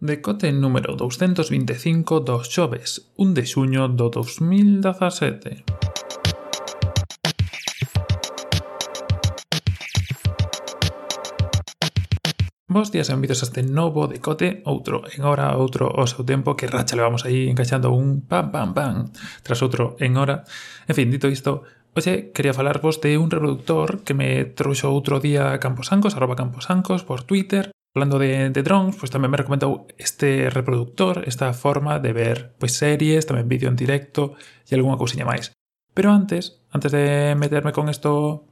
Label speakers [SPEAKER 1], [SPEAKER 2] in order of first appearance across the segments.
[SPEAKER 1] decote número 225 dos xoves 1 de xuño do 2017. Bos días e benvidos a este novo decote, outro en hora, outro ao seu tempo, que racha levamos aí encaixando un pam pam pam tras outro en hora. En fin, dito isto, Oxe, quería falarvos de un reproductor que me trouxo outro día a Camposancos, arroba Camposancos, por Twitter, Falando de, de drones, pues tamén me recomendou este reproductor, esta forma de ver pois, series, tamén vídeo en directo e algunha cousiña máis. Pero antes, antes de meterme con esto,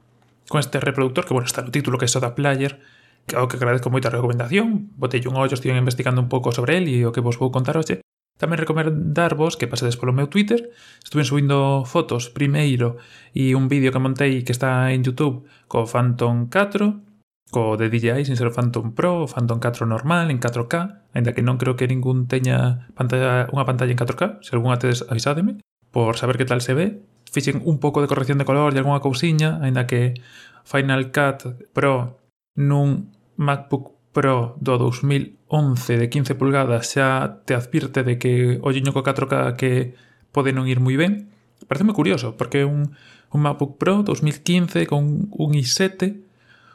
[SPEAKER 1] con este reproductor, que bueno, está no título que é Soda Player, que ao que agradezco moita recomendación, botei un ollo, estive investigando un pouco sobre el e o que vos vou contar hoxe. Eh. Tamén recomendarvos que pasedes polo meu Twitter, estuve subindo fotos primeiro e un vídeo que montei que está en YouTube co Phantom 4, co de DJI sin ser o Phantom Pro, Phantom 4 normal en 4K, aínda que non creo que ningún teña pantalla, unha pantalla en 4K, se algunha tedes avisádeme, por saber que tal se ve. Fixen un pouco de corrección de color e algunha cousiña, aínda que Final Cut Pro nun MacBook Pro do 2011 de 15 pulgadas xa te advirte de que o lliño co 4K que pode non ir moi ben. Parece moi curioso, porque un, un MacBook Pro 2015 con un i7,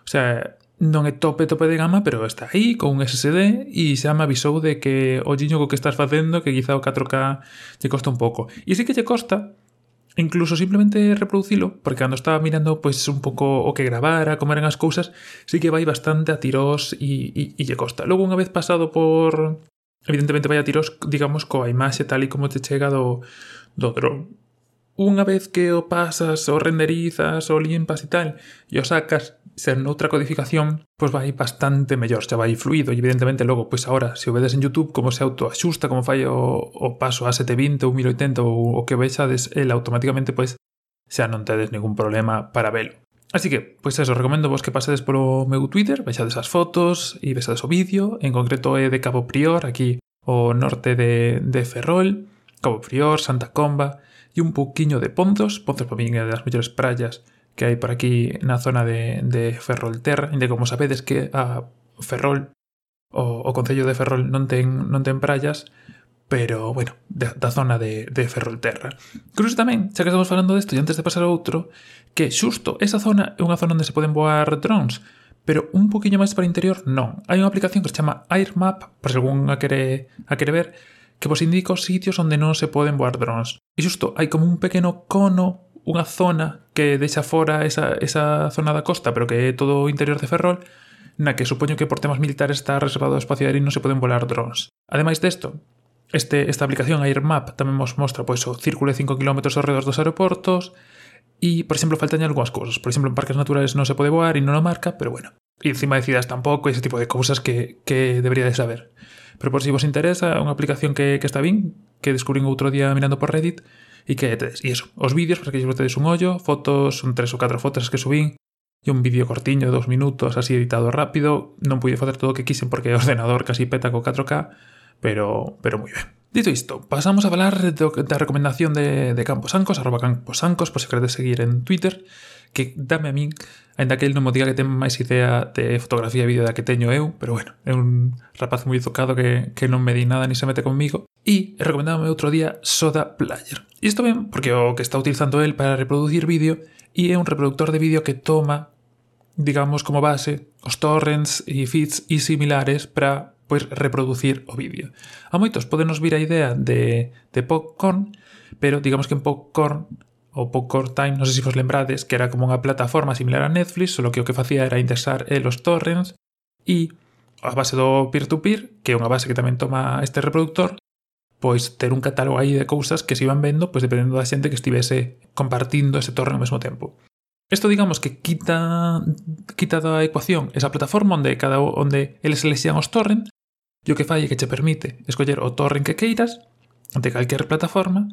[SPEAKER 1] o sea, non é tope tope de gama, pero está aí con un SSD e xa me avisou de que o giño co que estás facendo que quizá o 4K te costa un pouco. E sí que te costa incluso simplemente reproducilo, porque cando estaba mirando pois pues, un pouco o que gravara, como eran as cousas, sí que vai bastante a tirós e, e, e lle costa. Logo, unha vez pasado por... Evidentemente vai a tirós, digamos, coa imaxe tal e como te chega do, do drone unha vez que o pasas, o renderizas, o limpas e tal, e o sacas ser noutra codificación, pois vai bastante mellor, xa vai fluido, e evidentemente logo, pois agora, se o vedes en YouTube, como se autoaxusta, como fai o, o paso a 720 ou 1080 ou o que vexades, el automáticamente, pois, xa non tedes ningún problema para velo. Así que, pois eso, recomendo vos que pasedes polo meu Twitter, vexades as fotos e vexades o vídeo, en concreto é de Cabo Prior, aquí o norte de, de Ferrol, Cabo Prior, Santa Comba, e un pouquiño de Ponzos. Ponzos para min é das mellores praias que hai por aquí na zona de, de Ferrolterra, E como sabedes que a Ferrol, o, o Concello de Ferrol non ten, non ten praias, pero, bueno, da, da zona de, de Ferrolterra. Cruz tamén, xa que estamos falando desto, e antes de pasar a outro, que xusto esa zona é unha zona onde se poden voar drones, pero un poquinho máis para o interior non. Hai unha aplicación que se chama AirMap, por se algún a quere, a quere ver, que vos indica os sitios onde non se poden voar drones. E xusto, hai como un pequeno cono, unha zona que deixa fora esa, esa zona da costa, pero que é todo o interior de Ferrol, na que supoño que por temas militares está reservado o espacio aéreo e non se poden volar drones. Ademais desto, este, esta aplicación AirMap tamén vos mostra pois, o círculo de 5 km ao redor dos aeroportos, E, por exemplo, faltan algunhas cousas. Por exemplo, en parques naturales non se pode voar e non o marca, pero bueno. E encima de cidades tampouco, ese tipo de cousas que, que debería de saber. Pero por si vos interesa, é unha aplicación que, que está bien, que descubrín outro día mirando por Reddit, e que tedes, e iso, os vídeos para que lle tedes un ollo, fotos, son tres ou catro fotos que subín, e un vídeo cortiño de dos minutos, así editado rápido, non pude facer todo o que quixen porque o ordenador casi peta co 4K, pero, pero moi ben. Dito isto, pasamos a falar do, da recomendación de, de Camposancos, arroba Camposancos, por se queredes seguir en Twitter, que dame a min, ainda que el non me diga que ten máis idea de fotografía e vídeo da que teño eu, pero bueno, é un rapaz moi tocado que, que non me di nada ni se mete comigo, e recomendame outro día Soda Player. Isto ben, porque o que está utilizando el para reproducir vídeo e é un reproductor de vídeo que toma digamos como base os torrents e feeds e similares para pois reproducir o vídeo. A moitos podenos vir a idea de, de Popcorn, pero digamos que en Popcorn o Popcorn Time, non sei se vos lembrades, que era como unha plataforma similar a Netflix, solo que o que facía era indexar el os torrents e a base do peer-to-peer, -peer, que é unha base que tamén toma este reproductor, pois ter un catálogo aí de cousas que se iban vendo, pois dependendo da xente que estivese compartindo ese torrent ao mesmo tempo. Isto digamos que quita quita da ecuación esa plataforma onde cada onde eles elexían os torrent E o que fai é que che permite escoller o torrent que queiras de calquer plataforma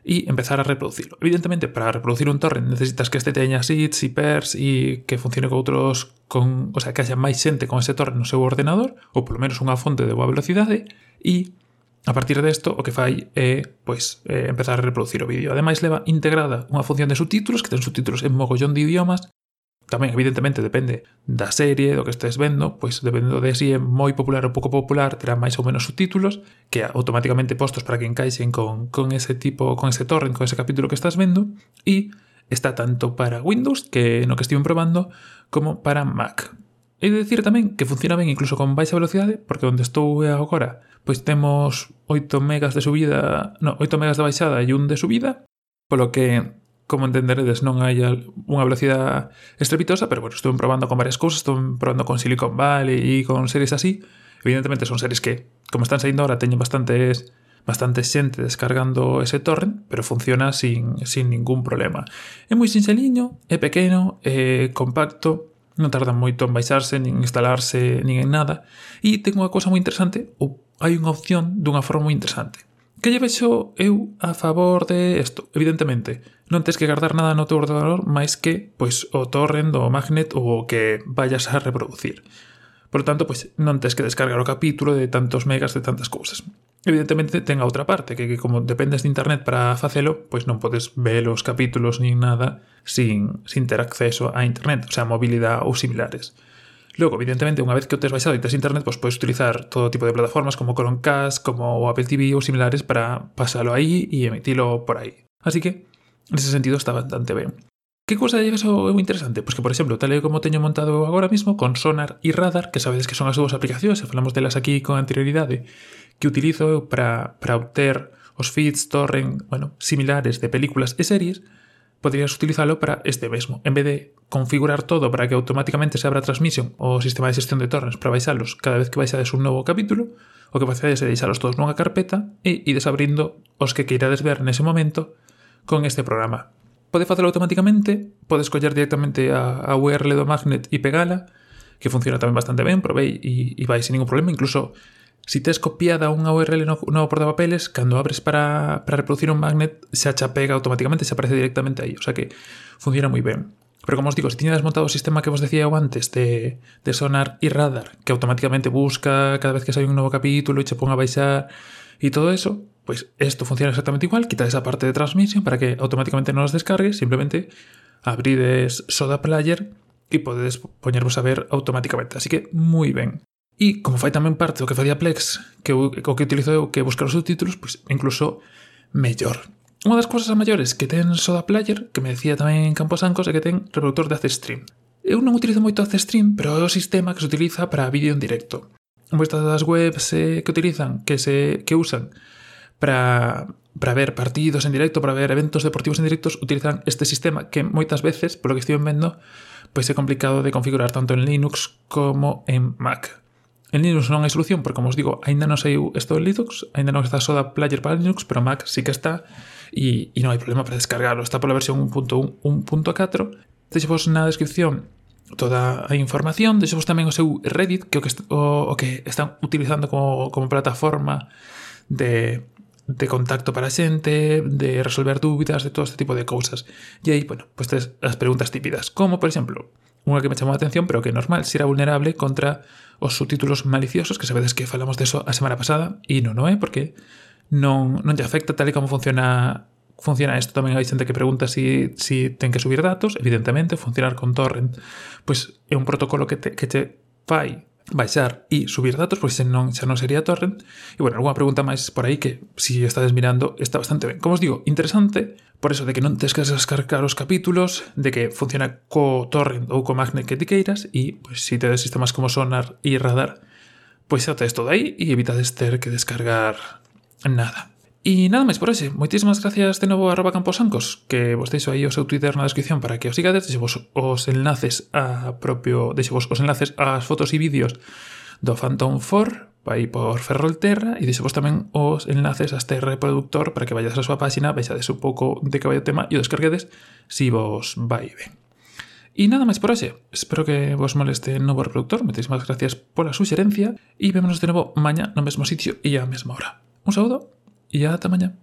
[SPEAKER 1] e empezar a reproducilo. Evidentemente, para reproducir un torrent necesitas que este teña seeds e pairs e que funcione con outros con, o sea, que haya máis xente con ese torrent no seu ordenador ou polo menos unha fonte de boa velocidade e A partir desto, o que fai é pois, eh, empezar a reproducir o vídeo. Ademais, leva integrada unha función de subtítulos, que ten subtítulos en mogollón de idiomas, Tamén, evidentemente, depende da serie, do que estés vendo, pois dependendo de si é moi popular ou pouco popular, terá máis ou menos subtítulos que automáticamente postos para que encaixen con, con ese tipo, con ese torrent, con ese capítulo que estás vendo e está tanto para Windows, que no que estive probando, como para Mac. E de decir tamén que funciona ben incluso con baixa velocidade, porque onde estou agora, pois temos 8 megas de subida, no, 8 megas de baixada e 1 de subida, polo que como entenderedes, non hai unha velocidade estrepitosa, pero bueno, estuve probando con varias cousas, estuve probando con Silicon Valley e con series así. Evidentemente son series que, como están saindo ahora, teñen bastantes bastante xente descargando ese torrent, pero funciona sin, sin ningún problema. É moi sinxeliño, é pequeno, é compacto, non tarda moito en baixarse, nin instalarse, nin en nada. E ten unha cosa moi interesante, ou hai unha opción dunha forma moi interesante. Que lle vexo eu a favor de isto? Evidentemente, non tens que guardar nada no teu ordenador máis que pois o torrent o magnet ou o que vayas a reproducir. Por lo tanto, pois non tens que descargar o capítulo de tantos megas de tantas cousas. Evidentemente ten a outra parte, que, que como dependes de internet para facelo, pois non podes ver os capítulos nin nada sin, sin ter acceso a internet, o sea, mobilidade ou similares. Logo, evidentemente, unha vez que o tes baixado e tes internet, pois podes utilizar todo tipo de plataformas como Chromecast, como Apple TV ou similares para pasalo aí e emitilo por aí. Así que, nese sentido, está bastante ben. Que cousa de eso é moi interesante? Pois que, por exemplo, tal e como teño montado agora mismo con Sonar e Radar, que sabedes que son as dúas aplicacións, e falamos delas aquí con anterioridade, que utilizo para, para obter os feeds, torrent, bueno, similares de películas e series, podrías utilizalo para este mesmo. En vez de configurar todo para que automáticamente se abra Transmission o sistema de xestión de torrents para baixalos cada vez que baixades un novo capítulo, o que facedes é deixalos todos nunha carpeta e ides abrindo os que queirades ver nese momento con este programa. Pode facelo automáticamente, podes coller directamente a, a URL do Magnet e pegala, que funciona tamén bastante ben, probei e, e vai sin ningún problema, incluso Si tes copiada unha URL no, no portapapeles, cando abres para, para reproducir un magnet, se achapega automáticamente, se aparece directamente aí. O sea que funciona moi ben. Pero como os digo, si tiñades montado o sistema que vos decía antes de, de sonar e radar, que automáticamente busca cada vez que sai un novo capítulo e che pon a baixar e todo eso, pues isto funciona exactamente igual, quita esa parte de transmisión para que automáticamente non os descargues, simplemente abrides Soda Player e podedes poñervos a ver automáticamente. Así que moi ben. E como fai tamén parte do que facía Plex, que o que utilizo eu que buscar os subtítulos, pois incluso mellor. Unha das cousas maiores que ten Soda Player, que me decía tamén en Camposancos, é que ten reproductor de Stream. Eu non utilizo moito Stream, pero é o sistema que se utiliza para vídeo en directo. Moitas das webs eh, que utilizan, que se que usan para para ver partidos en directo, para ver eventos deportivos en directos, utilizan este sistema que moitas veces, polo que estive vendo, pois é complicado de configurar tanto en Linux como en Mac. En Linux non hai solución, porque como os digo, aínda non saiu isto en Linux, aínda non está Soda Player para Linux, pero Mac sí que está e, e non hai problema para descargarlo. Está pola versión 1.1, 1.4. Deixevos na descripción toda a información, deixevos tamén o seu Reddit, que o que, o, o que están utilizando como, como plataforma de, de contacto para a xente, de resolver dúbidas, de todo este tipo de cousas. E aí, bueno, pues tes as preguntas típidas, como, por exemplo, unha que me chamou a atención, pero que é normal, se era vulnerable contra os subtítulos maliciosos, que sabedes que falamos de eso a semana pasada, e non, non é? Porque non, non te afecta tal e como funciona funciona isto tamén hai xente que pregunta si, si ten que subir datos, evidentemente, funcionar con torrent, pois é un protocolo que te, que te fai baixar e subir datos, porque non, xa non sería torrent. E, bueno, alguna pregunta máis por aí que, si estades mirando, está bastante ben. Como os digo, interesante por eso de que non tes que descargar os capítulos, de que funciona co torrent ou co magnet que ti queiras, e, pois, pues, si tedes sistemas como Sonar e Radar, pois pues, xa tedes todo aí e evitades ter que descargar nada. E nada máis por hoxe. Moitísimas gracias de novo a arroba camposancos, que vos deixo aí o seu Twitter na descripción para que os sigades, deixevos os enlaces a propio, deixevos os enlaces ás fotos e vídeos do Phantom 4 vai por Ferrolterra e deixevos tamén os enlaces a este reproductor para que vayades a súa páxina, vexades un pouco de que vai o tema e o descarguedes si vos vai ben. E nada máis por hoxe. Espero que vos moleste o novo reproductor. Moitísimas gracias pola suxerencia e vémonos de novo mañá no mesmo sitio e á mesma hora. Un saúdo Iya temannya.